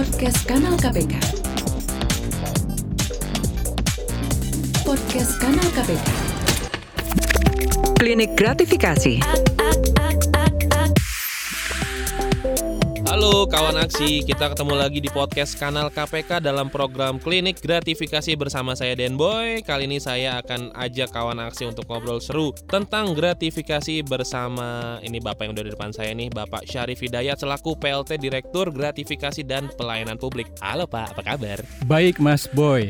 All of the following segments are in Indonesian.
Podcast Kanal KPK. Podcast Kanal KPK. Klinik gratifikasi. Halo kawan aksi, kita ketemu lagi di podcast kanal KPK dalam program klinik gratifikasi bersama saya Den Boy. Kali ini saya akan ajak kawan aksi untuk ngobrol seru tentang gratifikasi bersama ini Bapak yang udah di depan saya nih, Bapak Syarif Hidayat selaku PLT Direktur Gratifikasi dan Pelayanan Publik. Halo Pak, apa kabar? Baik Mas Boy.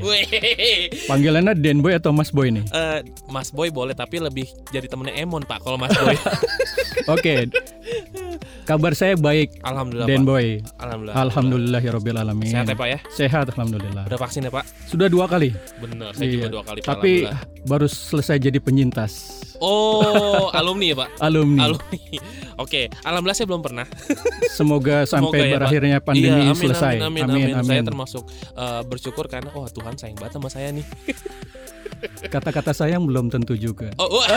Panggilannya Den Boy atau Mas Boy nih? eh, Mas Boy boleh tapi lebih jadi temennya Emon Pak kalau Mas Boy. Oke. Kabar saya baik Alhamdulillah Den Boy. Alhamdulillah. Alhamdulillahirabbil alamin. Sehat ya Pak ya? Sehat alhamdulillah. Udah vaksin ya Pak? Sudah dua kali. Bener, saya juga Iya. dua kali Pak. Tapi Alhamdulillah. baru selesai jadi penyintas. Oh, alumni ya Pak? Alumni. Alumni. Oke, alhamdulillah saya belum pernah. Semoga sampai Semoga ya, Pak. berakhirnya pandemi Iya, amin, selesai. Amin, amin, amin. Saya termasuk eh, bersyukur karena oh Tuhan sayang banget sama saya nih. Kata-kata sayang belum tentu juga. Oh, wah.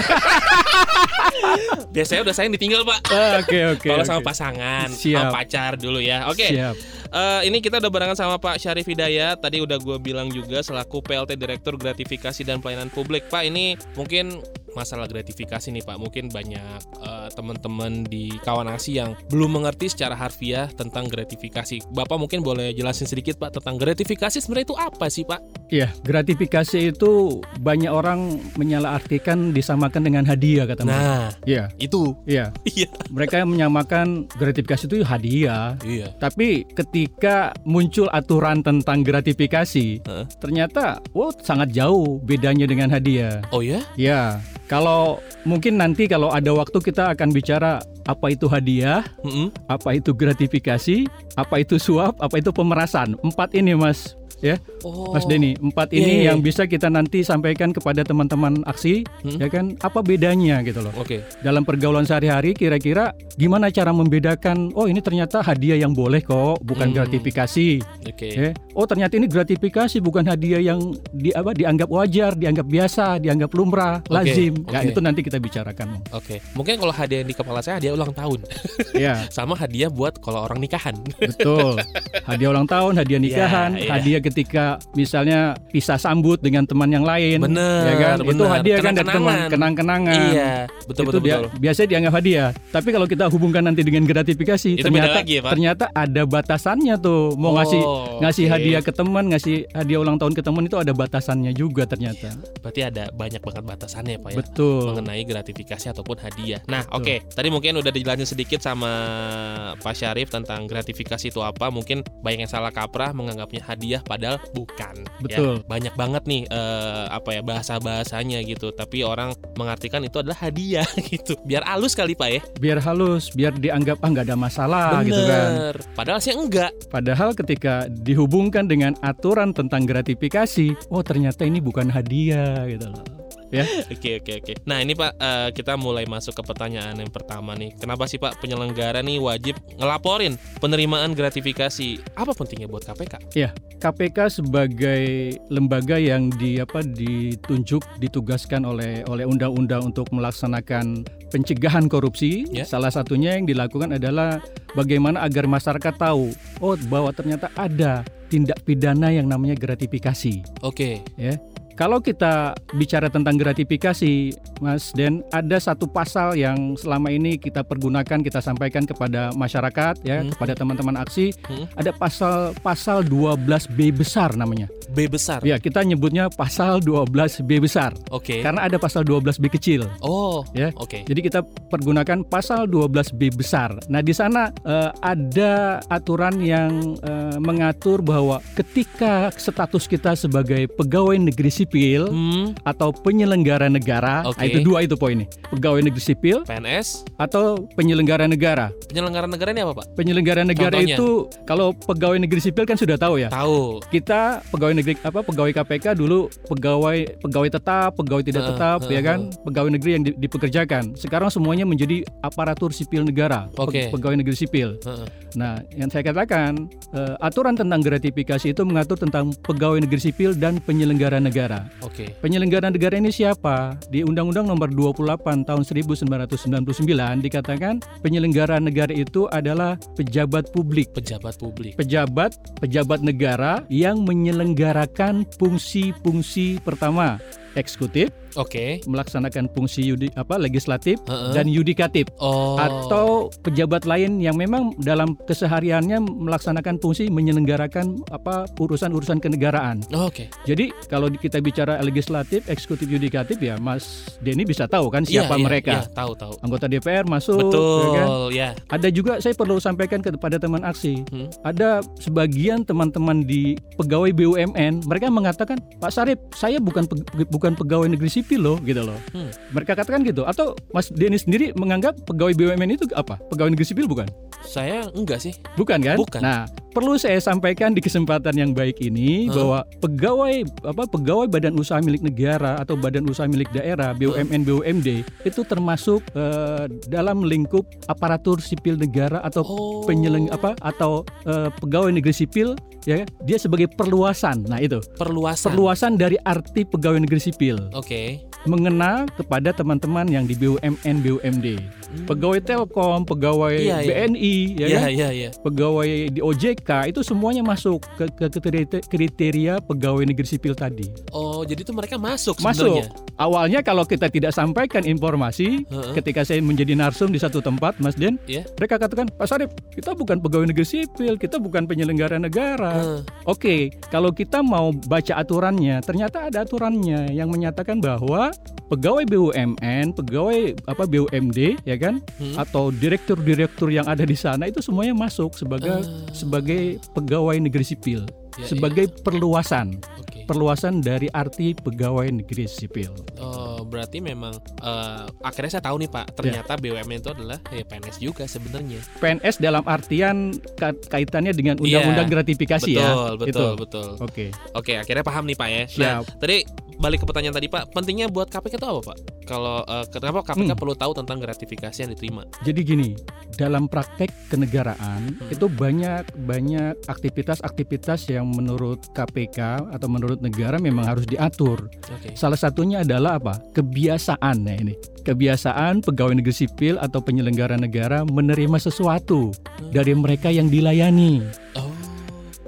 Biasanya udah sayang ditinggal Pak. Ah, Oke oke. Kalau sama oke. pasangan, Siap. sama pacar dulu ya. Oke. Siap. Eh, ini kita udah barengan sama Pak Syarif Hidayat. Tadi udah gue bilang juga selaku PLT Direktur Gratifikasi dan Pelayanan Publik. Pak, ini mungkin masalah gratifikasi nih Pak. Mungkin banyak eh, teman-teman di kawan aksi yang belum mengerti secara harfiah tentang gratifikasi. Bapak mungkin boleh jelasin sedikit Pak tentang gratifikasi sebenarnya itu apa sih Pak? Iya, gratifikasi itu banyak orang menyalahartikan disamakan dengan hadiah kata mereka. Nah, Iya, itu. iya. Iya. Mereka menyamakan gratifikasi itu hadiah. Iya. Tapi ketika muncul aturan tentang gratifikasi, Heeh. ternyata wow sangat jauh bedanya dengan hadiah. Oh ya? Ya, kalau mungkin nanti kalau ada waktu kita akan bicara apa itu hadiah, Mm-mm. apa itu gratifikasi, apa itu suap, apa itu pemerasan. Empat ini Mas, ya, Oh. Mas Denny. Empat Iya, ini iya, yang bisa kita nanti sampaikan kepada teman-teman aksi, Hmm. ya kan? Apa bedanya gitu loh. Oke. Dalam pergaulan sehari-hari kira-kira gimana cara membedakan oh ini ternyata hadiah yang boleh kok, bukan Hmm. gratifikasi. Oke. Ya. Oh ternyata ini gratifikasi bukan hadiah yang di apa dianggap wajar, dianggap biasa, dianggap lumrah, Oke, lazim. Ya oke. itu nanti kita bicarakan. Oke. Mungkin kalau hadiah yang di kepala saya hadiah ulang tahun. ya, Sama hadiah buat kalau orang nikahan. betul. Hadiah ulang tahun, hadiah nikahan, iya. hadiah ketika misalnya pisah sambut dengan teman yang lain. Bener, ya kan? Itu bener. hadiah kan dari teman Kenang-kenangan. Iya, betul itu betul dia, betul. biasanya dianggap hadiah. Tapi kalau kita hubungkan nanti dengan gratifikasi, Itu ternyata lagi ya, Pak? ternyata ada batasannya tuh. Mau ngasih Oh, ngasih oke. hadiah ke teman, ngasih hadiah ulang tahun ke teman itu ada batasannya juga ternyata. Berarti ada banyak banget batasannya Pak ya. Betul. Mengenai gratifikasi ataupun hadiah. Nah, oke. Tadi mungkin udah dijelasin sedikit sama Pak Syarif tentang gratifikasi itu apa. Mungkin banyak yang salah kaprah menganggapnya hadiah padahal bukan. ya. Betul. Banyak banget nih eh, apa ya bahasa-bahasanya gitu. Tapi orang mengartikan itu adalah hadiah gitu. Biar halus kali Pak ya. Biar halus, biar dianggap ah nggak ada masalah gitu kan. Bener. Padahal sih enggak. Padahal ketika dihubungkan dengan aturan tentang gratifikasi, oh ternyata ini bukan hadiah gitu loh. Ya, Oke oke oke. Nah ini Pak eh, kita mulai masuk ke pertanyaan yang pertama nih. Kenapa sih Pak penyelenggara nih wajib ngelaporin penerimaan gratifikasi? Apa pentingnya buat KPK? KPK sebagai lembaga yang di apa ditunjuk ditugaskan oleh oleh undang-undang untuk melaksanakan pencegahan korupsi. Ya. Salah satunya yang dilakukan adalah bagaimana agar masyarakat tahu oh bahwa ternyata ada tindak pidana yang namanya gratifikasi. Oke. Kalau kita bicara tentang gratifikasi, Mas Den, ada satu pasal yang selama ini kita pergunakan, kita sampaikan kepada masyarakat, ya, Hmm. kepada teman-teman aksi. Hmm. Ada pasal pasal 12B besar namanya. B besar. Ya, kita nyebutnya pasal 12B besar Oke. karena ada pasal 12B kecil. Oh. Ya. Oke. Jadi kita pergunakan pasal 12B besar. Nah, di sana eh, ada aturan yang eh, mengatur bahwa ketika status kita sebagai pegawai negeri sipil Hmm. atau penyelenggara negara, nah, itu dua itu poinnya. Pegawai negeri sipil PNS. atau penyelenggara negara. Penyelenggara negara ini apa Pak? Penyelenggara negara Contohnya? itu kalau pegawai negeri sipil kan sudah tahu ya. Tahu. Kita pegawai negeri apa pegawai KPK dulu pegawai pegawai tetap, pegawai tidak Heeh, tetap heeh, ya kan, pegawai negeri yang di- dipekerjakan. Sekarang semuanya menjadi aparatur sipil negara, Oke. pegawai negeri sipil. Heeh. Nah, yang saya katakan eh, aturan tentang gratifikasi itu mengatur tentang pegawai negeri sipil dan penyelenggara negara. Negara. Oke. Penyelenggara negara ini siapa? Di Undang-Undang Nomor 28 Tahun 1999 dikatakan penyelenggara negara itu adalah pejabat publik. Pejabat publik. Pejabat pejabat negara yang menyelenggarakan fungsi-fungsi pertama eksekutif Oke. melaksanakan fungsi yudi, apa legislatif Heeh. dan yudikatif oh. atau pejabat lain yang memang dalam kesehariannya melaksanakan fungsi menyelenggarakan apa urusan-urusan kenegaraan. Oh, Oke. Jadi kalau kita bicara legislatif, eksekutif, yudikatif ya Mas Denny bisa tahu kan Iya, siapa iya, mereka. iya, tahu tahu. Anggota DPR masuk, ya kan? Betul, ya. Ada juga saya perlu sampaikan kepada teman aksi. Hmm. Ada sebagian teman-teman di pegawai BUMN, mereka mengatakan, "Pak Sarip, saya bukan pe- bukan pegawai negeri sipil loh," gitu loh. Hmm. Mereka katakan gitu. Atau Mas Denny sendiri menganggap pegawai BUMN itu apa? Pegawai negeri sipil bukan? Saya enggak sih. Bukan kan? Bukan. Nah, perlu saya sampaikan di kesempatan yang baik ini Hah? bahwa pegawai apa pegawai badan usaha milik negara atau badan usaha milik daerah BUMN BUMD itu termasuk eh, dalam lingkup aparatur sipil negara atau Oh. penyeleng apa atau eh, pegawai negeri sipil ya dia sebagai perluasan. Nah, itu. perluasan. Perluasan dari arti pegawai negeri sipil Oke. Mengena kepada teman-teman yang di BUMN BUMD. Hmm. Pegawai Telkom, pegawai Iya, iya. BNI ya Iya, kan? iya, iya. pegawai di OJK itu semuanya masuk ke, ke kriteria- pegawai negeri sipil tadi. Oh, jadi itu mereka masuk Masuk. sebenarnya. Awalnya kalau kita tidak sampaikan informasi, Heeh. ketika saya menjadi narsum di satu tempat, Mas Den, Iya. mereka katakan, Pak Sarip, kita bukan pegawai negeri sipil, kita bukan penyelenggara negara. Heeh. Oke, kalau kita mau baca aturannya, ternyata ada aturannya yang menyatakan bahwa pegawai BUMN, pegawai apa BUMD, ya kan, Hmm. atau direktur-direktur yang ada di sana itu semuanya masuk sebagai Ah. sebagai pegawai negeri sipil, Ya, sebagai perluasan, Oke. perluasan dari arti pegawai negeri sipil. Oh, berarti memang eh, akhirnya saya tahu nih Pak, ternyata BUMN itu adalah ya PNS juga sebenarnya. PNS dalam artian ka- kaitannya dengan undang-undang gratifikasi betul, ya. betul, Itu. betul. Oke. Oke, akhirnya paham nih Pak ya. Nah, Siap. tadi balik ke pertanyaan tadi Pak, pentingnya buat KPK itu apa Pak? Kalau eh, kenapa KPK Hmm. perlu tahu tentang gratifikasi yang diterima? Jadi gini, dalam praktek kenegaraan Hmm. itu banyak banyak aktivitas-aktivitas yang menurut KPK atau menurut negara memang harus diatur. Oke. Salah satunya adalah apa? Kebiasaan ya ini. Kebiasaan pegawai negeri sipil atau penyelenggara negara menerima sesuatu dari mereka yang dilayani. Oh.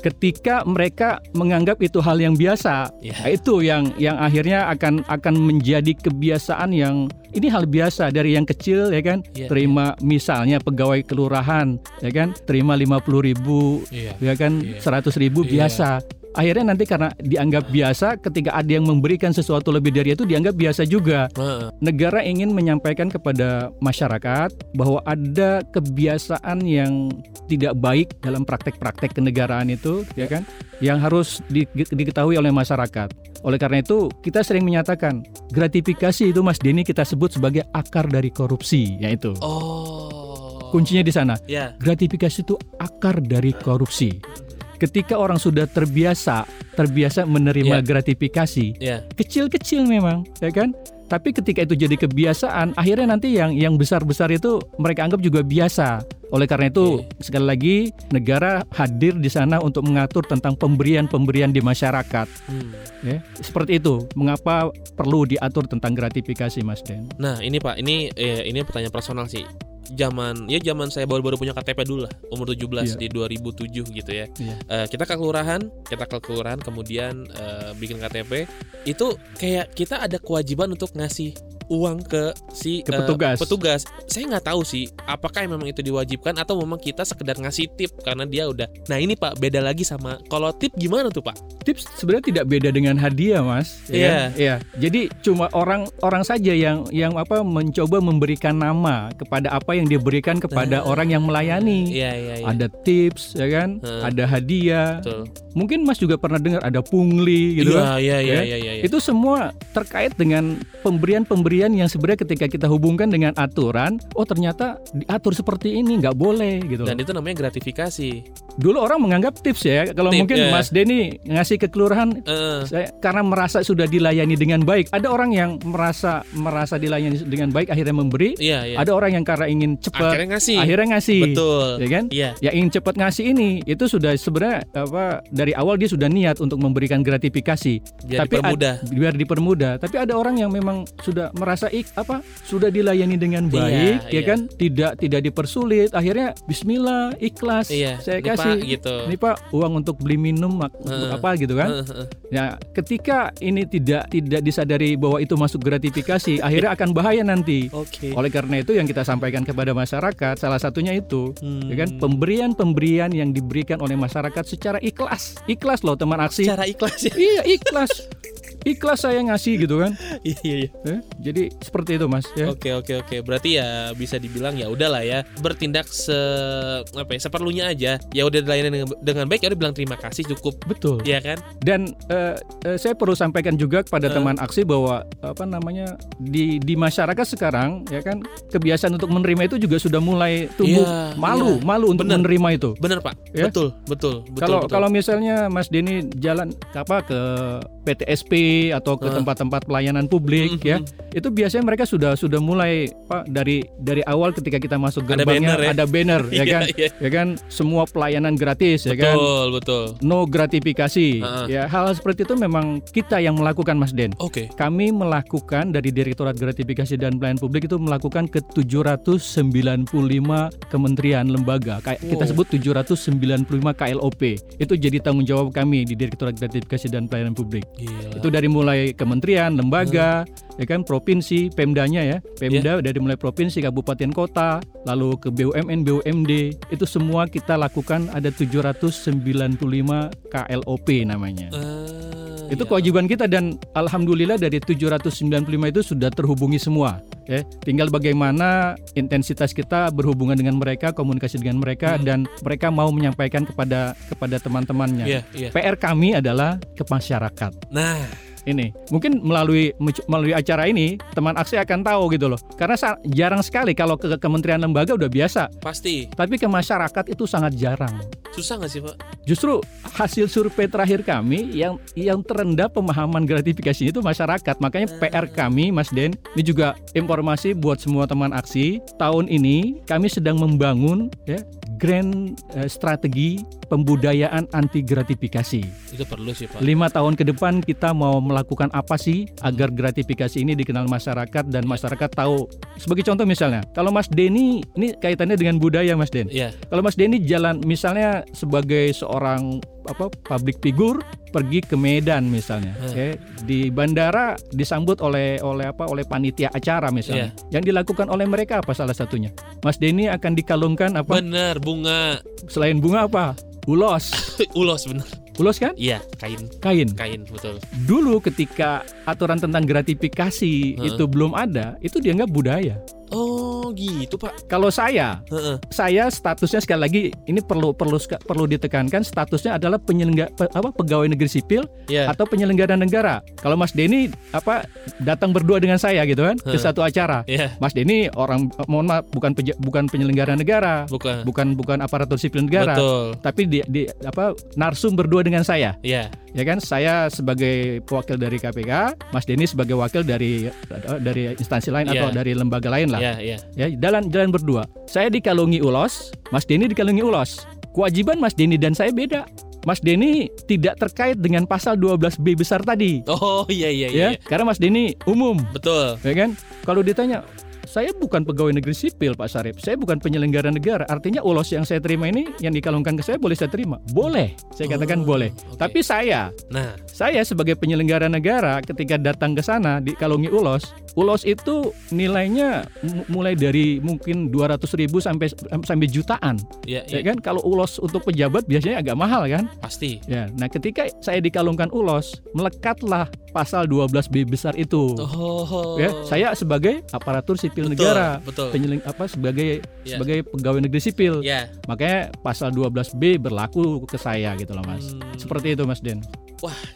Ketika mereka menganggap itu hal yang biasa, Ya. Nah, itu yang yang akhirnya akan akan menjadi kebiasaan yang ini hal biasa dari yang kecil ya kan Iya, terima misalnya pegawai kelurahan ya kan terima 50.000 ribu Iya. ya kan Iya. 100.000 ribu Iya. biasa akhirnya nanti karena dianggap biasa ketika ada yang memberikan sesuatu lebih dari itu dianggap biasa juga negara ingin menyampaikan kepada masyarakat bahwa ada kebiasaan yang tidak baik dalam praktek-praktek kenegaraan itu ya kan yang harus di- diketahui oleh masyarakat. Oleh karena itu kita sering menyatakan gratifikasi itu Mas Denny kita sebut sebagai akar dari korupsi yaitu. Oh. Kuncinya di sana. Ya. Gratifikasi itu akar dari korupsi. Ketika orang sudah terbiasa terbiasa menerima Ya. gratifikasi, Ya. kecil-kecil memang, ya kan? Tapi ketika itu jadi kebiasaan, akhirnya nanti yang yang besar-besar itu mereka anggap juga biasa. Oleh karena itu, sekali lagi negara hadir di sana untuk mengatur tentang pemberian-pemberian di masyarakat. Hmm. Ya, seperti itu. Mengapa perlu diatur tentang gratifikasi, Mas Den? Nah, ini Pak, ini eh, ini pertanyaan personal sih. Zaman ya zaman saya baru-baru punya KTP dulu lah, umur 17 Iya. di 2007 gitu ya. Iya. Eh, kita ke kelurahan, kita ke kelurahan kemudian eh, bikin KTP. Itu kayak kita ada kewajiban untuk ngasih uang ke si Ke eh, petugas. petugas. Saya nggak tahu sih apakah memang itu diwajibkan atau memang kita sekedar ngasih tip karena dia udah. Nah, ini Pak, beda lagi sama kalau tip gimana tuh, Pak? Tips sebenarnya tidak beda dengan hadiah, Mas. Ya Iya. kan? Iya. Jadi cuma orang orang saja yang yang apa mencoba memberikan nama kepada apa yang diberikan kepada Ah. orang yang melayani. Iya, iya, iya. Ada tips, ya kan? Hmm. Ada hadiah. Betul. Mungkin Mas juga pernah dengar ada pungli gitu kan. Iya, iya, iya, Ya. iya, iya, iya. Itu semua terkait dengan pemberian-pemberian yang sebenarnya ketika kita hubungkan dengan aturan, oh ternyata diatur seperti ini nggak boleh gitu. Dan itu namanya gratifikasi. Dulu orang menganggap tips ya, kalau Tip, mungkin ya. Mas Denny ngasih ke kelurahan Heeh. saya karena merasa sudah dilayani dengan baik. Ada orang yang merasa merasa dilayani dengan baik akhirnya memberi. Iya, iya. Ada orang yang karena ingin cepat Akhirnya ngasih. akhirnya ngasih. Betul. Ya kan? Iya. Ya ingin cepat ngasih ini itu sudah sebenarnya apa dari awal dia sudah niat untuk memberikan gratifikasi. Biar Tapi ad- dipermudah. biar dipermudah. Tapi ada orang yang memang sudah merasa ik apa sudah dilayani dengan Iya, baik, ya iya. kan? Tidak tidak dipersulit. Akhirnya Bismillah ikhlas. Iya, saya ini, Pak, kasih. gitu. Ini Pak uang untuk beli minum mak- Heeh. apa gitu kan? Heeh, heeh. Ya, ketika ini tidak tidak disadari bahwa itu masuk gratifikasi, akhirnya akan bahaya nanti. Oke. Oleh karena itu yang kita sampaikan kepada masyarakat salah satunya itu Hmm. ya kan pemberian-pemberian yang diberikan oleh masyarakat secara ikhlas. Ikhlas loh teman aksi. Cara ikhlas ya. Iya, ikhlas. Ikhlas saya ngasih gitu kan. Iya, iya. Eh, Jadi seperti itu Mas ya. Oke oke oke. Berarti ya bisa dibilang ya udahlah ya bertindak se apa ya seperlunya aja. Ya udah dilayani dengan, dengan baik ya udah bilang terima kasih cukup. Betul. Iya kan? Dan eh, eh, saya perlu sampaikan juga kepada Eh. teman aksi bahwa apa namanya di di masyarakat sekarang ya kan kebiasaan untuk menerima itu juga sudah mulai tumbuh Iya, malu, iya. malu untuk Bener. menerima itu. Bener pak. Ya. Betul betul betul. Kalau kalau misalnya Mas Denny jalan ke apa ke PTSP atau ke Ah. tempat-tempat pelayanan publik Mhm. ya, itu biasanya mereka sudah sudah mulai Pak dari dari awal ketika kita masuk Ada gerbangnya banner ya? ada banner ya Iya, kan, iya. ya kan semua pelayanan gratis ya kan. Betul betul. No gratifikasi. Ah. Ya hal seperti itu memang kita yang melakukan Mas Den. Oke. Kami melakukan dari Direktorat Gratifikasi dan Pelayanan Publik itu melakukan ke 795 kementerian lembaga. Kayak kita Wow. sebut 795 KLOP. Itu jadi tanggung jawab kami di Direktorat Gratifikasi dan Pelayanan Publik. Gila. Itu dari mulai kementerian, lembaga, ya kan provinsi, Pemdanya ya. Pemda dari mulai provinsi, kabupaten, kota, lalu ke BUMN, BUMD. Itu semua kita lakukan ada 795 KLOP namanya. Ah, Itu ya. kewajiban kita dan alhamdulillah dari 795 itu sudah terhubungi semua. Ya, tinggal bagaimana intensitas kita berhubungan dengan mereka, komunikasi dengan mereka Hmm. dan mereka mau menyampaikan kepada kepada teman-temannya. Iya iya. PR kami adalah ke masyarakat. Nah Ini mungkin melalui melalui acara ini teman aksi akan tahu gitu loh. Karena jarang sekali kalau ke ke kementerian lembaga udah biasa, pasti tapi ke masyarakat itu sangat jarang. susah nggak sih pak? Justru hasil survei terakhir kami yang yang terendah pemahaman gratifikasi itu masyarakat. Makanya PR kami Mas Den, ini juga informasi buat semua teman aksi. Tahun ini kami sedang membangun ya grand eh, strategi pembudayaan anti gratifikasi. Itu perlu sih pak. Lima tahun ke depan kita mau melakukan apa sih agar gratifikasi ini dikenal masyarakat dan masyarakat tahu. Sebagai contoh misalnya, kalau Mas Denny ini kaitannya dengan budaya Mas Den. Iya. Kalau Mas Denny jalan misalnya sebagai seorang apa public figure pergi ke Medan misalnya, Hmm. ya, di bandara disambut oleh oleh apa oleh panitia acara misalnya. Iya. Yang dilakukan oleh mereka apa salah satunya? Mas Denny akan dikalungkan apa? Bener bunga Selain bunga apa? Ulos. ulos bener. Ulos kan? Iya kain Kain. kain betul. Dulu ketika aturan tentang gratifikasi Heeh. itu belum ada, itu dianggap budaya. Oh gitu pak. Kalau saya, Heeh. saya statusnya sekali lagi ini perlu perlu perlu ditekankan statusnya adalah penyelenggara apa pegawai negeri sipil Iya. atau penyelenggara negara. Kalau Mas Denny apa datang berdua dengan saya gitu kan ke Heeh. satu acara. Iya. Mas Denny orang mohon maaf bukan peja- bukan penyelenggara negara, Bukan. bukan bukan aparatur sipil negara, Betul. tapi di, di apa narsum berdua dengan saya. Iya. Ya kan saya sebagai wakil dari KPK, Mas Denny sebagai wakil dari dari instansi lain atau Iya. dari lembaga lain lah. Iya iya. Ya, jalan jalan berdua. Saya dikalungi ulos, Mas Denny dikalungi ulos. Kewajiban Mas Denny dan saya beda. Mas Denny tidak terkait dengan pasal 12B besar tadi. Oh iya iya iya. ya, karena Mas Denny umum, Betul. ya kan? Kalau ditanya saya bukan pegawai negeri sipil Pak Sarip, saya bukan penyelenggara negara. Artinya ulos yang saya terima ini yang dikalungkan ke saya boleh saya terima? Boleh, saya katakan Oh, boleh. oke. Tapi saya, Nah saya sebagai penyelenggara negara ketika datang ke sana dikalungi ulos, ulos itu nilainya mu- mulai dari mungkin 200 ribu sampai sampai jutaan, iya ya iya. kan? Kalau ulos untuk pejabat biasanya agak mahal kan? Pasti. Ya, nah ketika saya dikalungkan ulos, melekatlah pasal 12B besar itu. Oh. Ya, saya sebagai aparatur sipil betul, negara, Betul. penyeleng apa sebagai Ya. sebagai pegawai negeri sipil. Ya. Makanya pasal 12B berlaku ke saya gitu loh, Mas. Hmm. Seperti itu, Mas Den.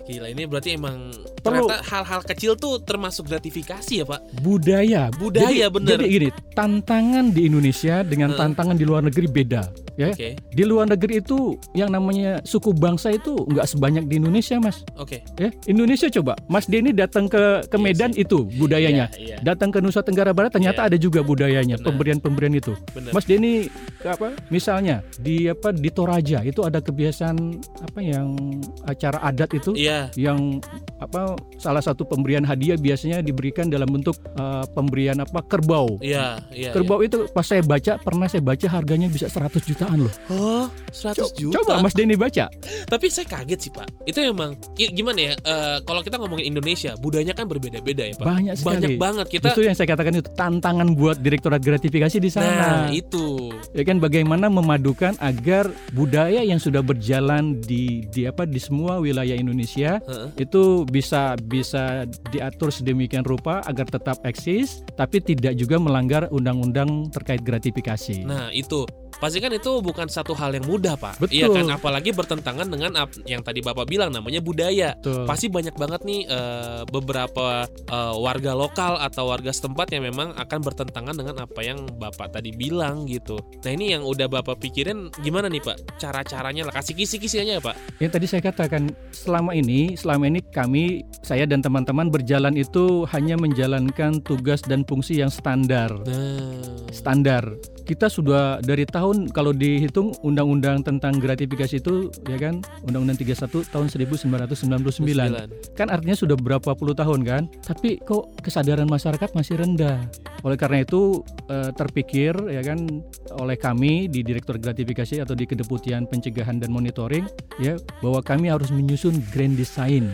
Gila ini berarti emang Perlu- ternyata hal-hal kecil tuh termasuk gratifikasi ya pak. budaya. Budaya, jadi, bener. Jadi gini, tantangan di Indonesia dengan Heeh. tantangan di luar negeri beda. Ya, Oke di luar negeri itu yang namanya suku bangsa itu nggak sebanyak di Indonesia, Mas. oke. Ya, Indonesia coba, Mas Denny datang ke ke Iya Medan sih. itu budayanya. Iya, iya. Datang ke Nusa Tenggara Barat ternyata Iya. ada juga budayanya, pemberian-pemberian itu. Bener. Mas Denny apa? Misalnya di apa di Toraja itu ada kebiasaan apa yang acara adat itu Iya. yang apa salah satu pemberian hadiah biasanya diberikan dalam bentuk uh, pemberian apa kerbau. Iya, iya. Kerbau itu pas saya baca pernah saya baca harganya bisa 100 jutaan loh. Oh, 100 juta. Coba Mas Denny baca. Tapi saya kaget sih Pak. Itu emang i- gimana ya? eh, kalau kita ngomongin Indonesia, budayanya kan berbeda-beda ya Pak. Banyak sekali. Banyak banget kita. Justru yang saya katakan itu tantangan buat direktorat gratifikasi di sana. Nah itu. ya kan bagaimana memadukan agar budaya yang sudah berjalan di di apa di semua wilayah Indonesia Heeh. itu bisa bisa diatur sedemikian rupa agar tetap eksis tapi tidak juga melanggar undang-undang terkait gratifikasi. Nah itu. Pasti kan itu bukan satu hal yang mudah Pak. Betul. Iya kan. Apalagi bertentangan dengan yang tadi Bapak bilang namanya budaya. Betul. Pasti banyak banget nih eh, beberapa eh, warga lokal atau warga setempat yang memang akan bertentangan dengan apa yang Bapak tadi bilang gitu. Nah ini yang udah Bapak pikirin gimana nih Pak? Cara-caranya lah kasih kisi-kisinya ya Pak. Yang tadi saya katakan selama ini selama ini kami saya dan teman-teman berjalan itu hanya menjalankan tugas dan fungsi yang standar. Nah. Standar. Kita sudah dari tahun kalau dihitung undang-undang tentang gratifikasi itu ya kan Undang-Undang 31 tahun 1999. Kan artinya sudah berapa puluh tahun kan? Tapi kok kesadaran masyarakat masih rendah. Oleh karena itu eh, terpikir ya kan oleh kami di Direktur Gratifikasi atau di Kedeputian Pencegahan dan Monitoring ya bahwa kami harus menyusun grand design,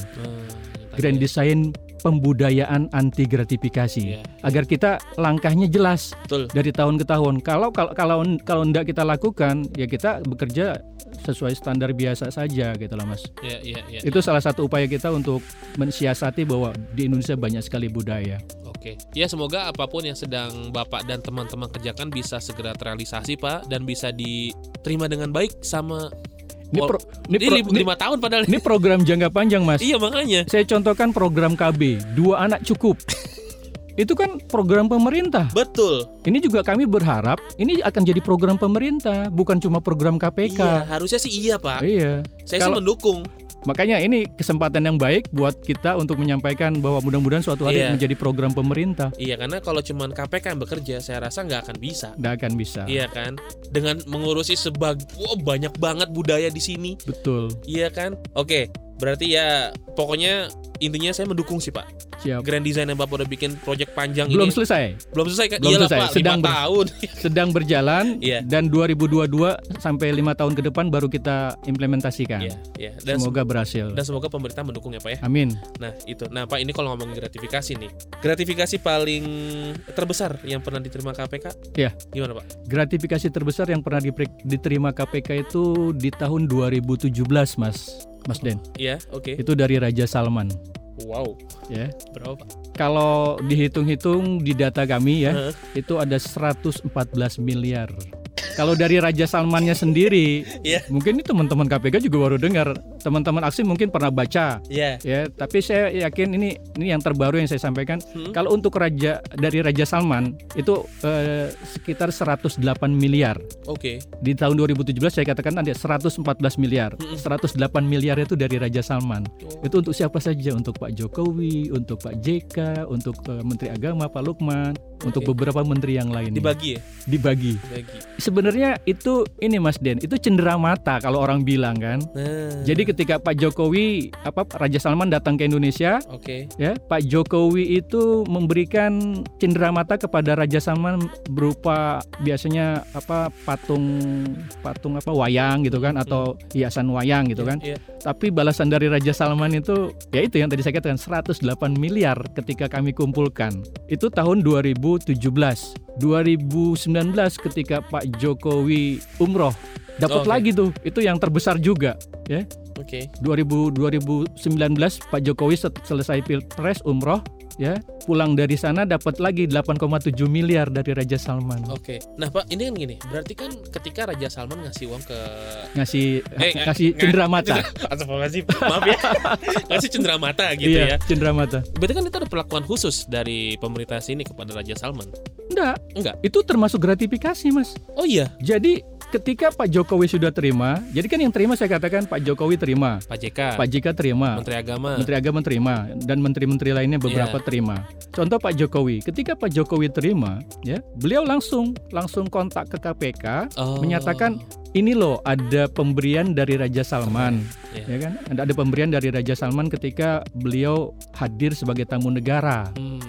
tadi grand design pembudayaan anti gratifikasi Iya. agar kita langkahnya jelas Betul. dari tahun ke tahun. Kalau kalau kalau kalau tidak kita lakukan ya kita bekerja sesuai standar biasa saja gitu lah Mas. Iya, iya, iya. Itu salah satu upaya kita untuk mensiasati bahwa di Indonesia banyak sekali budaya. Oke. Ya semoga apa pun yang sedang Bapak dan teman-teman kerjakan bisa segera terrealisasi Pak dan bisa diterima dengan baik sama Ini, pro- ini, ini pro- ini- tahun padahal. ini program jangka panjang Mas. iya makanya. Saya contohkan program KB, dua anak cukup. Itu kan program pemerintah. Betul. Ini juga kami berharap ini akan jadi program pemerintah, bukan cuma program Iya, KPK. harusnya sih iya Pak. Iya. Saya Kalau- sih mendukung. Makanya ini kesempatan yang baik buat kita untuk menyampaikan bahwa mudah-mudahan suatu hari Iya. menjadi program pemerintah. Iya karena kalau cuman KPK yang bekerja, saya rasa nggak akan bisa. Tidak akan bisa. Iya kan? Dengan mengurusi sebag, wow, banyak banget budaya di sini. Betul. Iya kan? Oke, berarti ya pokoknya intinya saya mendukung sih Pak. Siap. Grand design yang Bapak udah bikin project panjang Belum ini selesai. belum selesai kan? Belum Iyalah selesai. Pak, Sedang ber- tahun. Sedang berjalan Iya. dan 2022 sampai lima tahun ke depan baru kita implementasikan. Iya, iya. Dan Semoga berhasil. dan semoga pemerintah mendukung ya Pak ya. Amin. Nah itu, nah Pak ini kalau ngomongin gratifikasi nih, gratifikasi paling terbesar yang pernah diterima KPK, Iya. gimana Pak? Gratifikasi terbesar yang pernah diterima KPK itu di tahun 2017, Mas. Mas Den. Iya, oke. Itu dari Raja Salman, Wow, ya. berapa Pak? Kalau dihitung-hitung di data kami ya, Heeh. itu ada 114 miliar. Kalau dari Raja Salmannya sendiri, Iya. mungkin ini teman-teman KPK juga baru dengar. Teman-teman aksi mungkin pernah baca, Iya. ya. Tapi saya yakin ini ini yang terbaru yang saya sampaikan. Hmm. Kalau untuk Raja dari Raja Salman itu eh, sekitar 108 miliar. Oke. Di tahun 2017 saya katakan ada 114 miliar. Mm-mm. 108 miliar itu dari Raja Salman. Itu untuk siapa saja? Untuk Pak Jokowi, untuk Pak JK, untuk eh, Menteri Agama Pak Lukman, untuk beberapa menteri yang lain. Dibagi ya? Dibagi. Dibagi. Sebenarnya itu ini Mas Den, itu cendera mata kalau orang bilang kan. Nah. Jadi ketika Pak Jokowi apa Raja Salman datang ke Indonesia, Oke. ya Pak Jokowi itu memberikan cendera mata kepada Raja Salman berupa biasanya apa patung patung apa wayang gitu kan atau hiasan wayang gitu kan. Iya. Tapi balasan dari Raja Salman itu ya itu yang tadi saya katakan 108 miliar ketika kami kumpulkan. Itu tahun 2017. 2019 ketika Pak Jokowi umroh dapat Oke. lagi tuh. Itu yang terbesar juga Oke. 2000 2019 Pak Jokowi selesai pilpres umroh ya pulang dari sana dapat lagi 8,7 miliar dari Raja Salman. Oke. Nah, Pak, ini kan gini. Berarti kan ketika Raja Salman ngasih uang ke Ngasih Eh, ngasih nggak- cendera mata. Astagfirullahaladzim. Maaf ya. ngasih cendera mata gitu iya, ya. cendera mata. Berarti kan itu ada perlakuan khusus dari pemerintah sini kepada Raja Salman. Enggak, Enggak. itu termasuk gratifikasi, Mas. Oh iya, Jadi ketika Pak Jokowi sudah terima, jadi kan yang terima saya katakan Pak Jokowi terima, Pak JK, Pak JK terima, Menteri Agama. Menteri Agama terima dan menteri-menteri lainnya beberapa Iya. terima. Contoh Pak Jokowi, ketika Pak Jokowi terima, ya beliau langsung langsung kontak ke KPK Oh. menyatakan ini loh ada pemberian dari Raja Salman, Iya. ya kan? Ada ada pemberian dari Raja Salman ketika beliau hadir sebagai tamu negara. Hmm.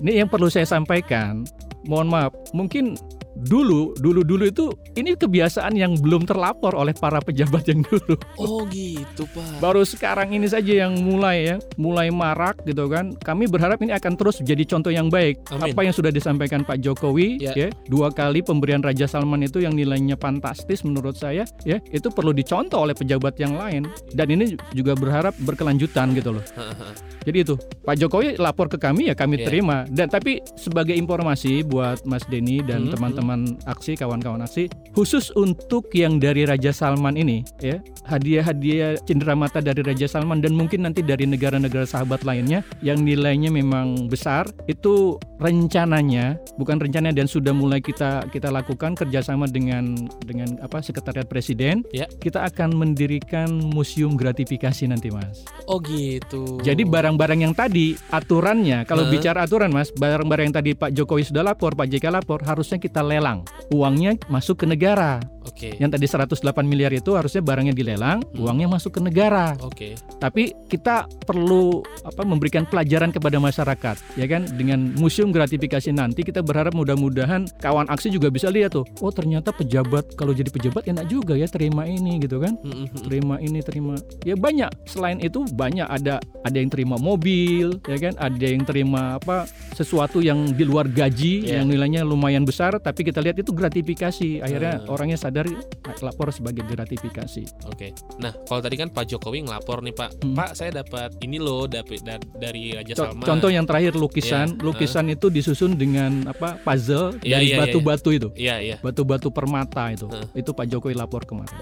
Ini yang perlu saya sampaikan. Mohon maaf, mungkin dulu dulu dulu itu ini kebiasaan yang belum terlapor oleh para pejabat yang dulu. Oh gitu, Pak. Baru sekarang ini saja yang mulai ya, mulai marak gitu kan. Kami berharap ini akan terus jadi contoh yang baik. Amin. Apa yang sudah disampaikan Pak Jokowi Ya. ya, dua kali pemberian Raja Salman itu yang nilainya fantastis menurut saya ya, itu perlu dicontoh oleh pejabat yang lain dan ini juga berharap berkelanjutan gitu loh. Jadi itu Pak Jokowi lapor ke kami ya kami Iya. terima dan tapi sebagai informasi buat Mas Denny dan Hmm, teman-teman aksi kawan-kawan aksi khusus untuk yang dari Raja Salman ini ya hadiah-hadiah cenderamata dari Raja Salman dan mungkin nanti dari negara-negara sahabat lainnya yang nilainya memang besar itu rencananya bukan rencana dan sudah mulai kita kita lakukan kerjasama dengan dengan apa sekretariat presiden Ya. kita akan mendirikan museum gratifikasi nanti mas Oh gitu. jadi barang-barang yang tadi aturannya kalau bicara aturan Mas, barang-barang yang tadi Pak Jokowi sudah lapor, Pak JK lapor, harusnya kita lelang. Uangnya masuk ke negara. Oke. Yang tadi 108 miliar itu harusnya barangnya dilelang, Hmm. uangnya masuk ke negara. Oke. Tapi kita perlu apa memberikan pelajaran kepada masyarakat, ya kan? Dengan museum gratifikasi nanti kita berharap mudah-mudahan kawan aksi juga bisa lihat tuh, oh ternyata pejabat kalau jadi pejabat enak juga ya terima ini gitu kan Hmm, hmm, hmm. terima ini terima ya banyak selain itu banyak ada ada yang terima mobil ya kan ada yang terima apa sesuatu yang di luar gaji Iya. yang nilainya lumayan besar tapi kita lihat itu gratifikasi akhirnya Hmm. orangnya sadar ah, lapor sebagai gratifikasi Oke. Nah, kalau tadi kan Pak Jokowi ngelapor nih, Pak. Hmm. Pak, saya dapat ini loh dapat da- dari Raja Co- Salman. contoh yang terakhir lukisan Iya. lukisan itu disusun dengan apa puzzle Iya, dari iya, iya. batu-batu itu Iya, iya. batu-batu permata itu Heeh. itu Pak Jokowi lapor kemarin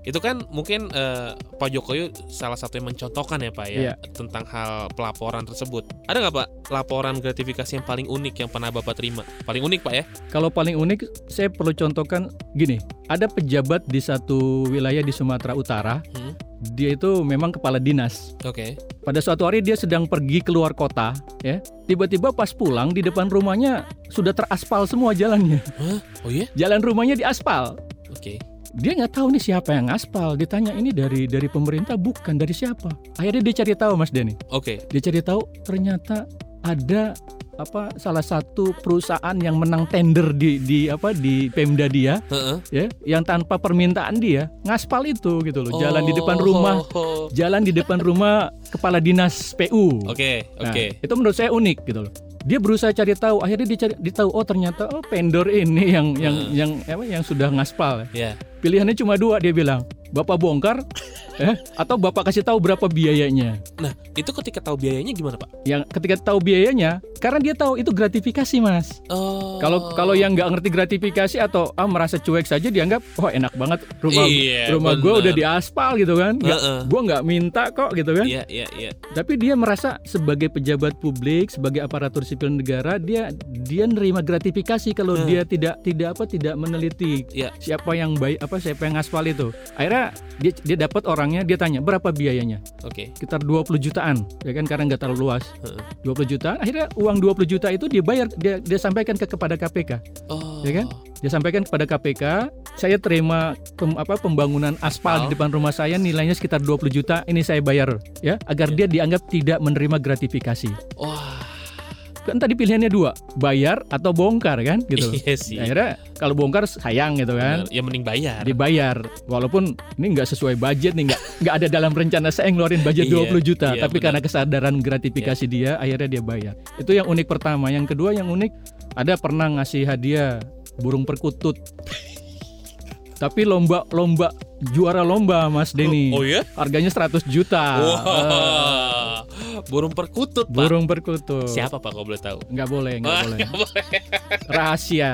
Itu kan mungkin eh, Pak Jokowi salah satu yang mencontohkan ya, Pak ya, Iya. tentang hal pelaporan tersebut. Ada nggak, Pak, laporan gratifikasi yang paling unik yang pernah Bapak terima? Paling unik, Pak ya? Kalau paling unik, saya perlu contohkan gini. Ada pejabat di satu wilayah di Sumatera Utara. Hmm. Dia itu memang kepala dinas. Oke. Pada suatu hari dia sedang pergi keluar kota, ya. Tiba-tiba pas pulang di depan rumahnya sudah teraspal semua jalannya. Hah? Oh iya? Jalan rumahnya diaspal. Oke. Dia nggak tahu nih siapa yang aspal. Ditanya ini dari dari pemerintah bukan dari siapa. Akhirnya dia cari tahu Mas Denny. Oke. Dia cari tahu ternyata ada apa salah satu perusahaan yang menang tender di di apa di Pemda dia Heeh. ya yang tanpa permintaan dia ngaspal itu gitu loh jalan di depan rumah Oh. jalan di depan rumah kepala dinas PU Oke, Nah, oke. itu menurut saya unik gitu loh dia berusaha cari tahu akhirnya dia cari ditahu oh ternyata oh vendor ini yang yang yang apa yang sudah ngaspal Ya. pilihannya cuma dua dia bilang bapak bongkar eh atau bapak kasih tahu berapa biayanya Nah, itu ketika tahu biayanya gimana, Pak? yang ketika tahu biayanya karena dia tahu itu gratifikasi mas Oh. kalau kalau yang nggak ngerti gratifikasi atau ah merasa cuek saja dianggap oh enak banget rumah Iya, rumah gue udah diaspal gitu kan nggak Heeh. gue nggak minta kok gitu kan Iya, iya, iya. tapi dia merasa sebagai pejabat publik sebagai aparatur sipil negara dia dia nerima gratifikasi kalau Hmm. dia tidak tidak apa tidak meneliti Iya. siapa yang baik apa siapa yang ngaspal itu akhirnya dia dia dapat orangnya dia tanya berapa biayanya Oke. sekitar 20 jutaan ya kan karena nggak terlalu luas Heeh. 20 jutaan akhirnya uang 20 juta itu dia bayar dia dia sampaikan ke kepada KPK Oh. Ya kan? dia sampaikan kepada KPK saya terima pem- apa pembangunan aspal Aspal. di depan rumah saya nilainya sekitar 20 juta ini saya bayar ya agar dia dianggap tidak menerima gratifikasi Wah. Kan tadi pilihannya dua bayar atau bongkar kan gitu Iya sih. akhirnya kalau bongkar sayang gitu kan Bener. Ya mending bayar. dibayar walaupun ini nggak sesuai budget nih nggak nggak ada dalam rencana saya ngeluarin budget Iya, 20 juta iya, tapi benar. karena kesadaran gratifikasi dia akhirnya dia bayar itu yang unik pertama yang kedua yang unik ada pernah ngasih hadiah burung perkutut tapi lomba lomba juara lomba Mas Denny Oh, oh ya? harganya 100 juta Eh, Wah. burung perkutut, Pak. Burung perkutut. Siapa Pak kalau boleh tahu? Nggak boleh, nggak Wah, boleh. nggak boleh. Rahasia.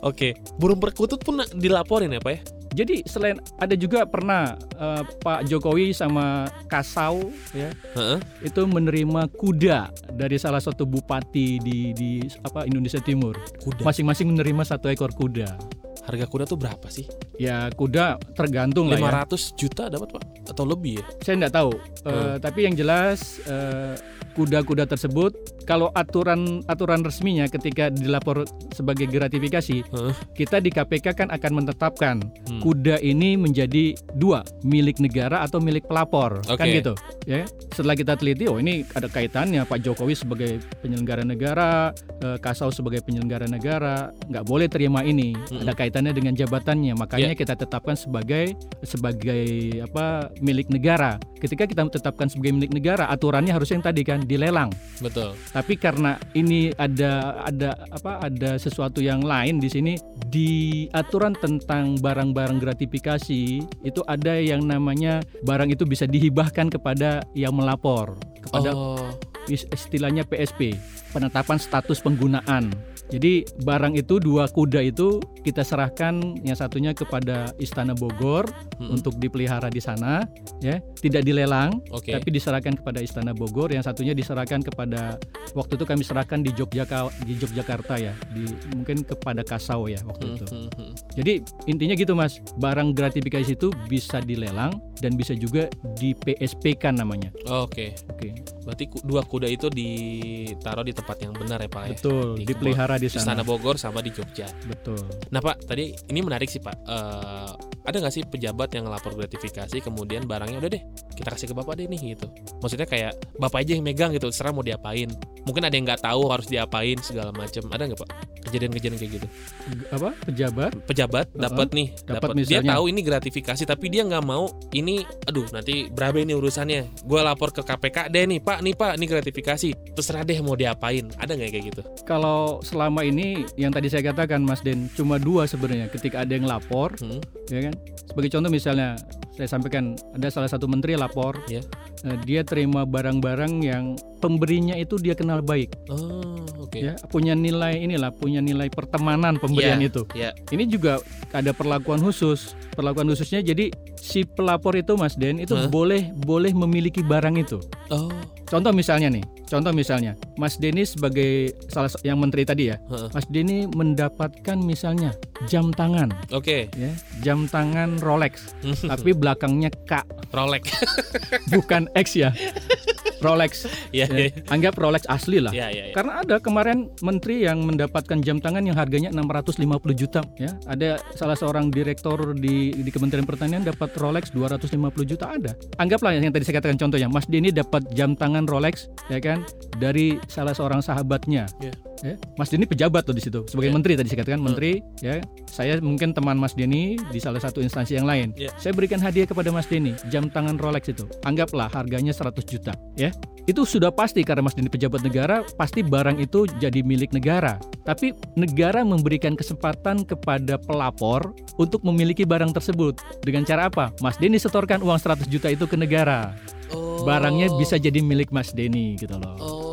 Oke, burung perkutut pun dilaporin ya, Pak ya? Jadi selain ada juga pernah eh, Pak Jokowi sama Kasau ya Heeh. itu menerima kuda dari salah satu bupati di di apa Indonesia Timur. Kuda. Masing-masing menerima satu ekor kuda. Harga kuda tuh berapa sih? Ya kuda tergantung lah ya. 500 juta dapat, Pak? Atau lebih ya? Saya nggak tahu. Hmm. Tapi yang jelas eh, kuda-kuda tersebut kalau aturan aturan resminya ketika dilapor sebagai gratifikasi Heeh. kita di KPK kan akan menetapkan Hmm. kuda ini menjadi dua milik negara atau milik pelapor kan Oke. gitu ya setelah kita teliti oh ini ada kaitannya Pak Jokowi sebagai penyelenggara negara eh, Kasau sebagai penyelenggara negara nggak boleh terima ini Mm-mm. ada kaitannya dengan jabatannya. Makanya Ya. kita tetapkan sebagai sebagai apa milik negara. Ketika kita tetapkan sebagai milik negara aturannya harusnya yang tadi kan dilelang. Betul. tapi karena ini ada ada apa ada sesuatu yang lain di sini di aturan tentang barang-barang gratifikasi itu ada yang namanya barang itu bisa dihibahkan kepada yang melapor. Kepada Oh, is- istilahnya PSP penetapan status penggunaan jadi barang itu dua kuda itu kita serahkan yang satunya kepada Istana Bogor mm-mm. untuk dipelihara di sana ya tidak dilelang Oke. tapi diserahkan kepada Istana Bogor yang satunya diserahkan kepada waktu itu kami serahkan di Yogyakarta di Yogyakarta ya di mungkin kepada Kasau ya waktu itu Hmm, hmm, hmm. jadi intinya gitu mas barang gratifikasi itu bisa dilelang dan bisa juga di PSP kan namanya Oke. oke Berarti ku- dua kuda itu ditaruh di tempat yang benar ya, Pak ya? betul Di dipelihara di Istana sana Bogor sama di Jogja. betul Nah Pak, tadi ini menarik sih Pak. Eh, ada nggak sih pejabat yang ngelapor gratifikasi kemudian barangnya udah deh kita kasih ke bapak deh nih gitu. Maksudnya kayak bapak aja yang megang gitu, serah mau diapain. Mungkin ada yang nggak tahu harus diapain segala macam. Ada nggak Pak kejadian-kejadian kayak gitu? Apa pejabat Pejabat dapat nih, Dapat dia tahu ini gratifikasi tapi dia nggak mau ini, aduh nanti berapa ini urusannya. Gue lapor ke KPK deh nih Pak, nih Pak, ini gratifikasi. Terserah deh mau diapain. Ada nggak kayak gitu? kalau selama ini yang tadi saya katakan Mas Den cuma dua sebenarnya ketika ada yang lapor Hmm. ya kan sebagai contoh misalnya saya sampaikan ada salah satu menteri lapor Ya. eh, dia terima barang-barang yang pemberinya itu dia kenal baik Oh, oke. ya punya nilai inilah punya nilai pertemanan pemberian Iya, itu iya. ini juga ada perlakuan khusus perlakuan khususnya jadi si pelapor itu Mas Den itu Hah? boleh boleh memiliki barang itu Oh, contoh misalnya nih contoh misalnya Mas Denny sebagai salah yang menteri tadi ya. Mas Denny mendapatkan misalnya jam tangan oke. ya jam tangan Rolex tapi belakangnya K Rolex. bukan X ya Rolex Iya, ya. iya, anggap Rolex asli lah iya, iya. iya. karena ada kemarin menteri yang mendapatkan jam tangan yang harganya 650 juta ya ada salah seorang direktur di di Kementerian Pertanian dapat Rolex 250 juta ada anggaplah yang tadi saya katakan contohnya Mas Denny dapat jam tangan Rolex ya kan dari salah seorang sahabatnya. Iya. ya Mas Denny pejabat tuh di situ sebagai Iya. menteri tadi saya katakan menteri ya. Saya mungkin teman Mas Denny di salah satu instansi yang lain. Iya. saya berikan hadiah kepada Mas Denny jam tangan Rolex itu. Anggaplah harganya 100 juta ya. Itu sudah pasti karena Mas Denny pejabat negara pasti barang itu jadi milik negara. Tapi negara memberikan kesempatan kepada pelapor untuk memiliki barang tersebut. Dengan cara apa? Mas Denny setorkan uang 100 juta itu ke negara. Oh. Barangnya bisa jadi milik Mas Denny gitu loh. Oh,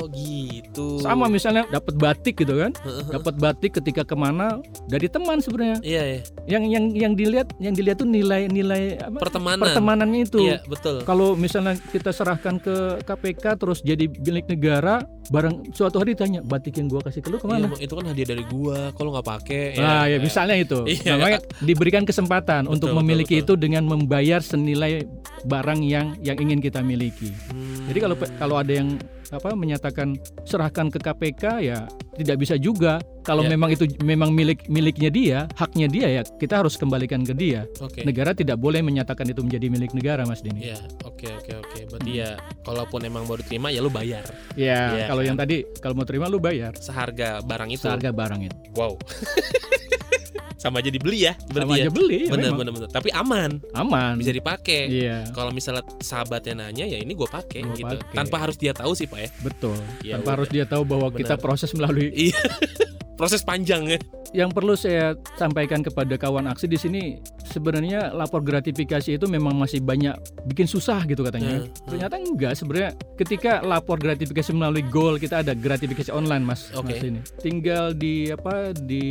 gitu. sama misalnya dapat batik gitu kan dapat batik ketika ke mana dari teman sebenarnya Iya, iya. yang yang yang dilihat yang dilihat tuh nilai-nilai apa Pertemanan. pertemanannya itu Iya, betul. kalau misalnya kita serahkan ke KPK terus jadi milik negara barang suatu hari ditanya batik yang gua kasih ke lu Iya, ke mana Bang, itu kan hadiah dari gua. Kalau nggak pakai Nah, ya misalnya itu. Iya. Namanya diberikan kesempatan Betul, untuk betul, memiliki betul. itu dengan membayar senilai barang yang yang ingin kita miliki. Hmm. Jadi kalau kalau ada yang apa menyatakan serahkan ke KPK ya tidak bisa juga. Kalau Ya. memang itu memang milik miliknya dia, haknya dia ya kita harus kembalikan ke dia. Oke. Negara tidak boleh menyatakan itu menjadi milik negara, Mas Dini. Iya, oke oke oke. Berarti ya kalaupun emang mau diterima ya lu bayar Ya, Iya, kalau kan. yang tadi kalau mau terima lu bayar seharga barang itu. seharga barang itu. Wow. Sama aja dibeli ya, berarti Sama ya. aja beli, ya Bener bener bener. Tapi aman, aman. bisa dipakai. Iya, Kalau misalnya sahabatnya nanya ya ini gue pakai gitu. pakai. Tanpa harus dia tahu sih, Pak ya. betul. Ya Tanpa harus udah. dia tahu bahwa kita Benar. proses melalui Iya. Proses panjang ya. yang perlu saya sampaikan kepada kawan aksi di sini sebenarnya lapor gratifikasi itu memang masih banyak bikin susah gitu katanya. Hmm, hmm. Ternyata enggak sebenarnya ketika lapor gratifikasi melalui Goal kita ada gratifikasi online Mas. Oke. Mas ini. Tinggal di apa di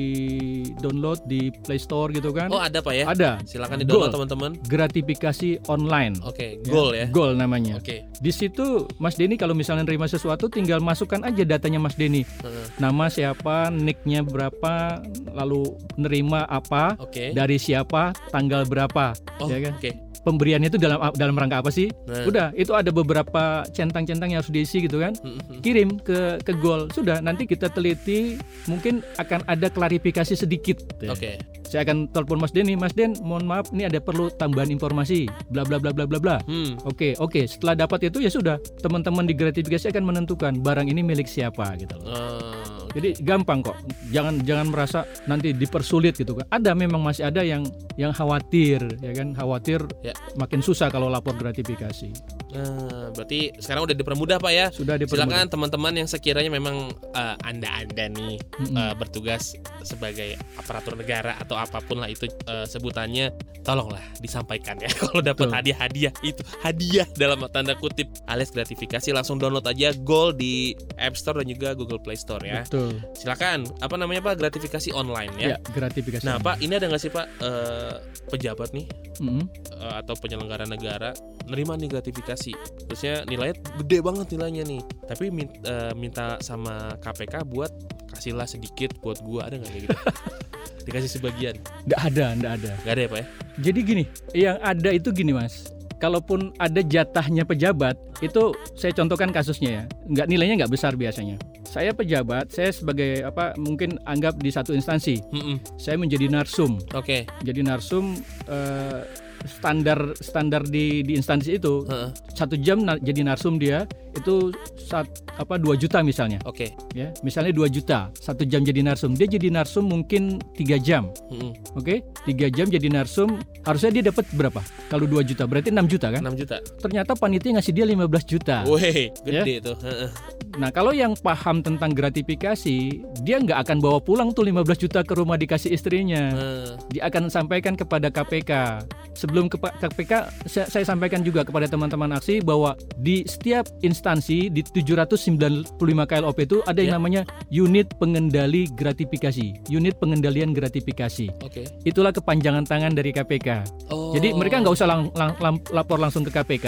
download di Play Store gitu kan. Oh ada pak ya? Ada Silakan di download Goal. teman-teman. gratifikasi online. Oke, goal ya. Goal namanya. Oke. Di situ Mas Denny kalau misalnya nerima sesuatu tinggal masukkan aja datanya Mas Denny. Heeh. Nama siapa, nicknya berapa, lalu nerima apa, Oke. dari siapa, tanggal berapa, Oh, ya kan? oke. Pemberiannya itu dalam dalam rangka apa sih? Nah. Udah, itu ada beberapa centang-centang yang harus diisi gitu kan. Mm, mm, mm. Kirim ke ke Goal. Sudah, nanti kita teliti, mungkin akan ada klarifikasi sedikit. Oke. Saya akan telepon Mas Denny, Mas Den, mohon maaf ini ada perlu tambahan informasi, bla bla bla bla bla bla. Hmm. Oke, oke. Setelah dapat itu ya sudah, teman-teman di gratifikasi akan menentukan barang ini milik siapa gitu loh. Oke. Jadi gampang kok. Jangan jangan merasa nanti dipersulit gitu kan. Ada memang masih ada yang yang khawatir, ya kan? Khawatir Ya. makin susah kalau lapor gratifikasi. Nah, berarti sekarang udah dipermudah pak ya. Sudah dipermudah. Silakan teman-teman yang sekiranya memang eh, anda-anda nih Mm-mm. eh, bertugas sebagai aparatur negara atau apa pun lah itu eh, sebutannya, tolonglah disampaikan ya. Kalau dapat hadiah-hadiah itu hadiah dalam tanda kutip alias gratifikasi langsung download aja Goal di App Store dan juga Google Play Store ya. Betul. Silakan. Apa namanya pak? Gratifikasi online ya. Ya, gratifikasi. Nah pak, ini ada nggak sih pak eh, pejabat nih Mm-mm. eh, atau penyelenggara negara nerima nih gratifikasi terusnya nilainya gede banget nilainya nih tapi min- eh, minta sama KPK buat kasihlah sedikit buat gua ada nggak kayak gitu dikasih sebagian Nggak ada, nggak ada. nggak ada ya pak ya Jadi gini, yang ada itu gini mas. Kalaupun ada jatahnya pejabat, itu saya contohkan kasusnya ya. Nggak nilainya nggak besar biasanya. Saya pejabat, saya sebagai apa mungkin anggap di satu instansi, Mm-mm. saya menjadi narsum. oke Jadi narsum eh, standar standar di di instansi itu Heeh. satu jam na- jadi narsum dia itu saat apa 2 juta misalnya. Oke. Ya misalnya 2 juta satu jam jadi narsum. Dia jadi narsum mungkin tiga jam. Mm-mm. oke tiga jam jadi narsum harusnya dia dapat berapa? Kalau 2 juta berarti 6 juta kan? 6 juta. Ternyata panitia ngasih dia 15 juta. Wih, gede tuh. Heeh. Nah kalau yang paham tentang gratifikasi dia nggak akan bawa pulang tuh 15 juta ke rumah dikasih istrinya Heeh. dia akan sampaikan kepada KPK. Sebelum ke KPK, saya, saya sampaikan juga kepada teman-teman aksi bahwa di setiap instansi di 795 KLOP itu ada yang Ya. namanya unit pengendali gratifikasi, unit pengendalian gratifikasi. oke Itulah kepanjangan tangan dari KPK. oh Jadi mereka nggak usah lang- lapor langsung ke KPK,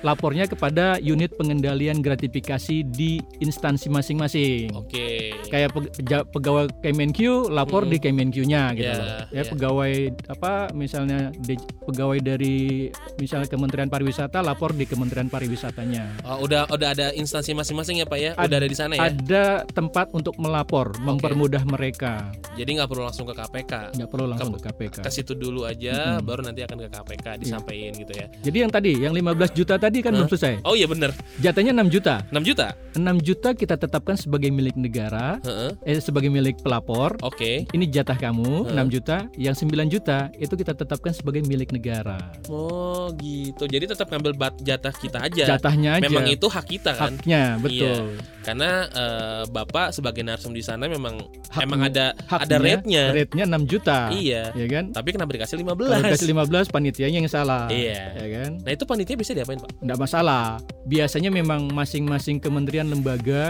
lapornya kepada unit pengendalian gratifikasi di instansi masing-masing oke kayak pe- peja- pegawai Kemenq lapor Mm-mm. di Kemenq-nya gitu Ya, loh. ya. Ya pegawai apa misalnya di- pegawai dari misalnya Kementerian Pariwisata lapor di Kementerian Pariwisatanya. Oh, udah udah ada instansi masing-masing ya pak ya Ad- udah ada di sana ya Ada tempat untuk melapor, mempermudah mereka. jadi nggak perlu langsung ke KPK Nggak perlu langsung Ke- ke KPK. ke situ dulu aja Mm-mm. baru nanti akan ke KPK disampaikan gitu ya Jadi yang tadi yang 15 juta tadi kan Hah? belum selesai. oh iya bener Jatahnya 6 juta. 6 juta 6 juta kita tetapkan sebagai milik negara, Heeh. eh sebagai milik pelapor. Oke. Ini jatah kamu Hah? 6 juta, yang 9 juta itu kita tetapkan sebagai milik negara. Oh gitu. Jadi tetap ngambil bat jatah kita aja. Jatahnya aja. Memang itu hak kita kan. haknya betul. Karena eh, Bapak sebagai narsum di sana memang Hak- emang ada haknya, ada rate-nya. Rate-nya 6 juta. Iya. Ya kan? Tapi kenapa dikasih 15? Kalau dikasih 15 panitianya yang salah. Iya. Ya kan? Nah, itu panitia bisa diapain, Pak? Enggak masalah. Biasanya memang masing-masing kementerian lembaga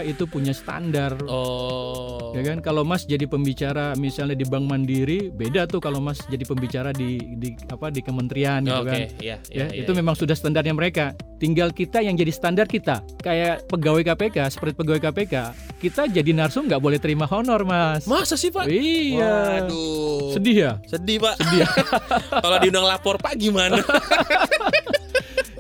itu punya standar. Oh. Ya kan? Kalau Mas jadi pembicara misalnya di Bank Mandiri, beda tuh kalau Mas jadi pembicara di di apa di kementerian gitu Oke, kan. iya, Ya, iya, itu iya. memang sudah standarnya mereka. Tinggal kita yang jadi standar kita. Kayak pegawai KPK, seperti pegawai KPK, kita jadi narsum nggak boleh terima honor, Mas. Masa sih, Pak? Iya. Waduh. Sedih ya? Sedih, Pak. Sedih. Kalau diundang lapor, Pak gimana?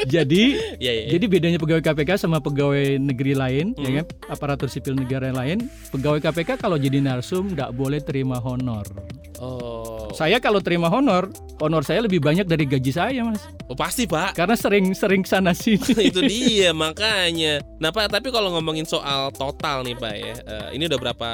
jadi Iya, iya. iya. jadi bedanya pegawai KPK sama pegawai negeri lain, Hmm. ya kan? Aparatur sipil negara yang lain, pegawai KPK kalau jadi narsum nggak boleh terima honor. Oh. Saya kalau terima honor, honor saya lebih banyak dari gaji saya, Mas. Oh, pasti pak. Karena sering-sering sana sini. itu dia makanya. Nah pak, tapi kalau ngomongin soal total nih pak ya, eh, ini udah berapa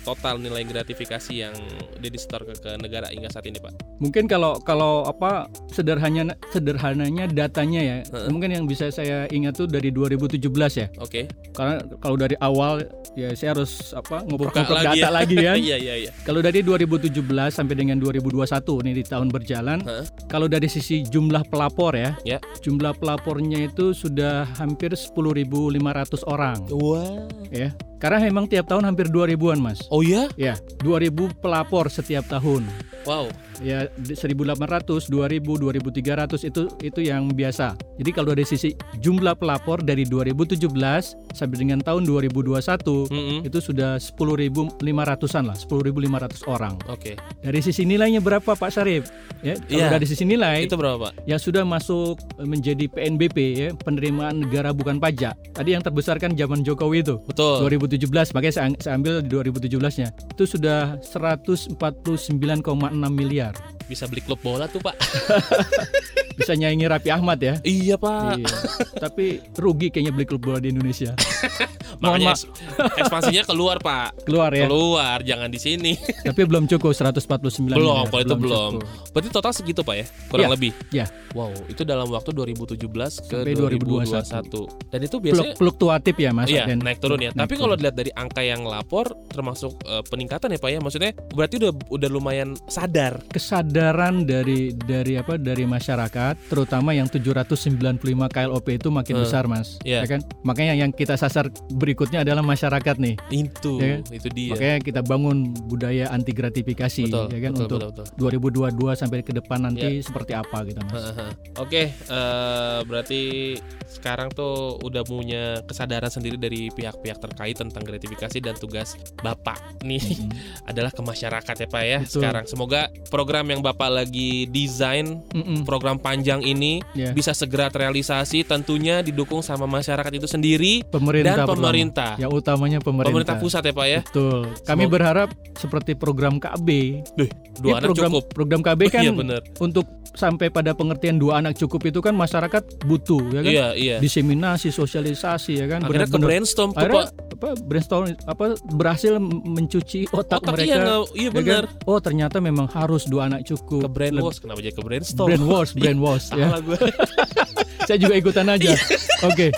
total nilai gratifikasi yang disetor ke, ke negara hingga saat ini pak? Mungkin kalau kalau apa sederhananya sederhananya datanya ya. Heeh. Mungkin yang bisa saya ingat tuh dari 2017 ya. Oke. Karena kalau dari awal ya saya harus apa lagi data ya. lagi kan. Iya iya iya. Kalau dari 2017 sampai dengan 2021 nih di tahun berjalan, Heeh. kalau dari sisi jumlah pelapor ya, Ya. jumlah pelapornya itu sudah hampir 10.500 orang Wah. ya. Karena memang tiap tahun hampir 2000-an, Mas. Oh ya? Ya, 2000 pelapor setiap tahun. Wow. Ya, di- 1800, 2000, 2300 itu itu yang biasa. Jadi kalau dari sisi jumlah pelapor dari 2017 sampai dengan tahun 2021 Mm-mm. itu sudah 10.500-an lah, 10.500 orang. Oke. Dari sisi nilainya berapa Pak Syarif? Ya, kalau Iya. dari sisi nilai Itu berapa pak? yang sudah masuk eh, menjadi PNBP ya, penerimaan negara bukan pajak. Tadi yang terbesar kan zaman Jokowi itu. Betul. 2017, makanya saya, ambil di 2017-nya. Itu sudah 149,6 miliar. Bisa beli klub bola tuh pak. Bisa nyaingi Raffi Ahmad ya. iya pak. Iya. Tapi rugi kayaknya beli klub bola di Indonesia. Makanya eks- ekspansinya keluar pak. Keluar ya. Keluar, jangan di sini. Tapi belum cukup 149 belum, miliar. kalau itu belum. cukup. Berarti total segitu pak ya, kurang Iya, lebih. iya. Wow, itu dalam waktu 2017 ke Sampai 2021. Dan itu biasanya fluktuatif ya Mas. Iya naik turun ya. naik Tapi kalau dilihat dari angka yang lapor termasuk eh, peningkatan ya pak ya. Maksudnya berarti udah udah lumayan sadar. Kesadaran dari dari apa dari masyarakat terutama yang 795 KLOP itu makin Hmm. besar mas Iya. ya kan makanya yang kita sasar berikutnya adalah masyarakat nih Itu, Iya. itu dia. makanya kita bangun budaya anti gratifikasi betul, ya kan betul, untuk betul, betul. 2022 sampai ke depan nanti Iya. seperti apa gitu mas. Oke, eh, berarti sekarang tuh udah punya kesadaran sendiri dari pihak-pihak terkait tentang gratifikasi dan tugas Bapak nih Mm-mm. adalah ke masyarakat ya Pak ya. Betul. Sekarang semoga program yang Bapak lagi desain Mm-mm. program panjang ini Ya. bisa segera terrealisasi tentunya didukung sama masyarakat itu sendiri pemerintah dan pertama. pemerintah. yang utamanya pemerintah, Pemerintah pusat ya Pak ya. betul kami Semoga- berharap seperti program KB Dua Ya, anak program cukup. program KB kan Iya benar. untuk sampai pada pengertian dua anak cukup itu kan masyarakat butuh ya kan? Iya, iya. diseminasi sosialisasi ya kan? Akhirnya ke benar-benar brainstorm tuh Pak. apa brainstorm apa berhasil mencuci otak, Otak mereka. iya iya ya kan? oh ternyata memang harus dua anak cukup. Ke brainwash kenapa jadi ke brainstorm? Iya, brainwash brainwash ya. saya juga ikutan aja. Oke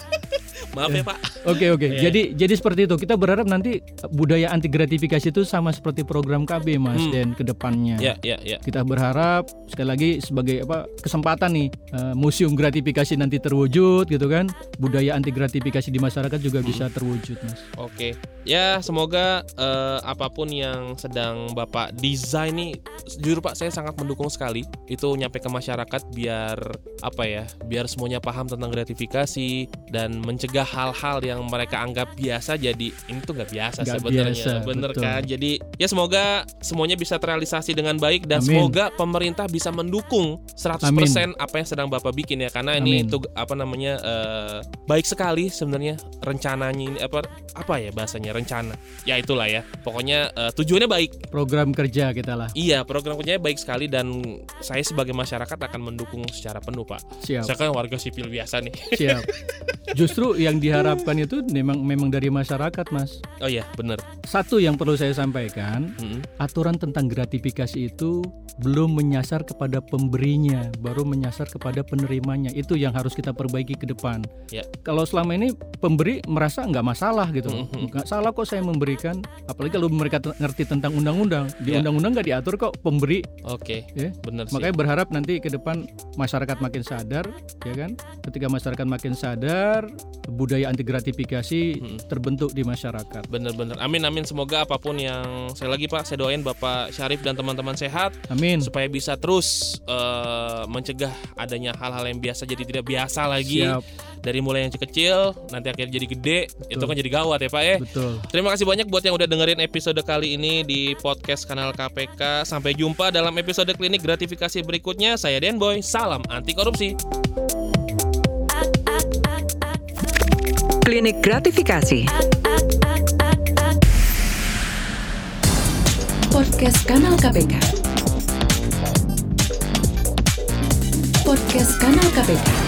Maaf ya Pak. Oke oke. Iya. Jadi jadi seperti itu. Kita berharap nanti budaya anti gratifikasi itu sama seperti program KB Mas Hmm. dan ke depannya. Ya, ya, ya. Kita berharap sekali lagi sebagai apa kesempatan nih eh, museum gratifikasi nanti terwujud gitu kan. Budaya anti gratifikasi di masyarakat juga Hmm. bisa terwujud Mas. Oke, ya semoga eh, apa pun yang sedang bapak desain nih, jujur pak saya sangat mendukung sekali itu nyampe ke masyarakat biar apa ya, biar semuanya paham tentang gratifikasi dan mencegah hal-hal yang mereka anggap biasa jadi ini tuh nggak biasa sebenarnya, biasa, bener betul. kan? Jadi ya semoga semuanya bisa terrealisasi dengan baik dan Amin. semoga pemerintah bisa mendukung 100% apa yang sedang bapak bikin ya karena ini Amin. itu apa namanya eh, baik sekali sebenarnya rencananya ini apa apa ya bahasanya rencana ya itulah ya pokoknya eh, tujuannya baik Program kerja kita lah. iya program kerjanya baik sekali dan saya sebagai masyarakat akan mendukung secara penuh pak Siap. saya kan warga sipil biasa nih Siap. Justru yang diharapkan itu memang memang dari masyarakat Mas. oh iya bener Satu yang perlu saya sampaikan, Mm-mm. aturan tentang gratifikasi itu belum menyasar kepada pemberinya, baru menyasar kepada penerimanya. Itu yang harus kita perbaiki ke depan. Ya. Kalau selama ini pemberi merasa nggak masalah gitu, Mhm. nggak salah kok saya memberikan. Apalagi kalau mereka ngerti tentang undang-undang, di Ya. undang-undang nggak diatur kok pemberi. oke Ya. bener sih Makanya berharap nanti ke depan masyarakat makin sadar, ya kan? Ketika masyarakat makin sadar, budaya anti gratifikasi Mm-mm. terbentuk di masyarakat. bener-bener. Amin amin. Semoga apa pun yang saya lagi pak saya doain bapak Syarif dan teman-teman sehat. Amin. supaya bisa terus eh, mencegah adanya hal-hal yang biasa jadi tidak biasa lagi. Siap, dari mulai yang kecil nanti akhirnya jadi gede itu kan jadi gawat ya pak ya? Betul. terima kasih banyak buat yang udah dengerin episode kali ini di podcast kanal KPK sampai jumpa dalam episode klinik gratifikasi berikutnya. Saya Denboy. Salam anti korupsi pline gratificatie. Porque scan al capeca. Porque scan al capeca.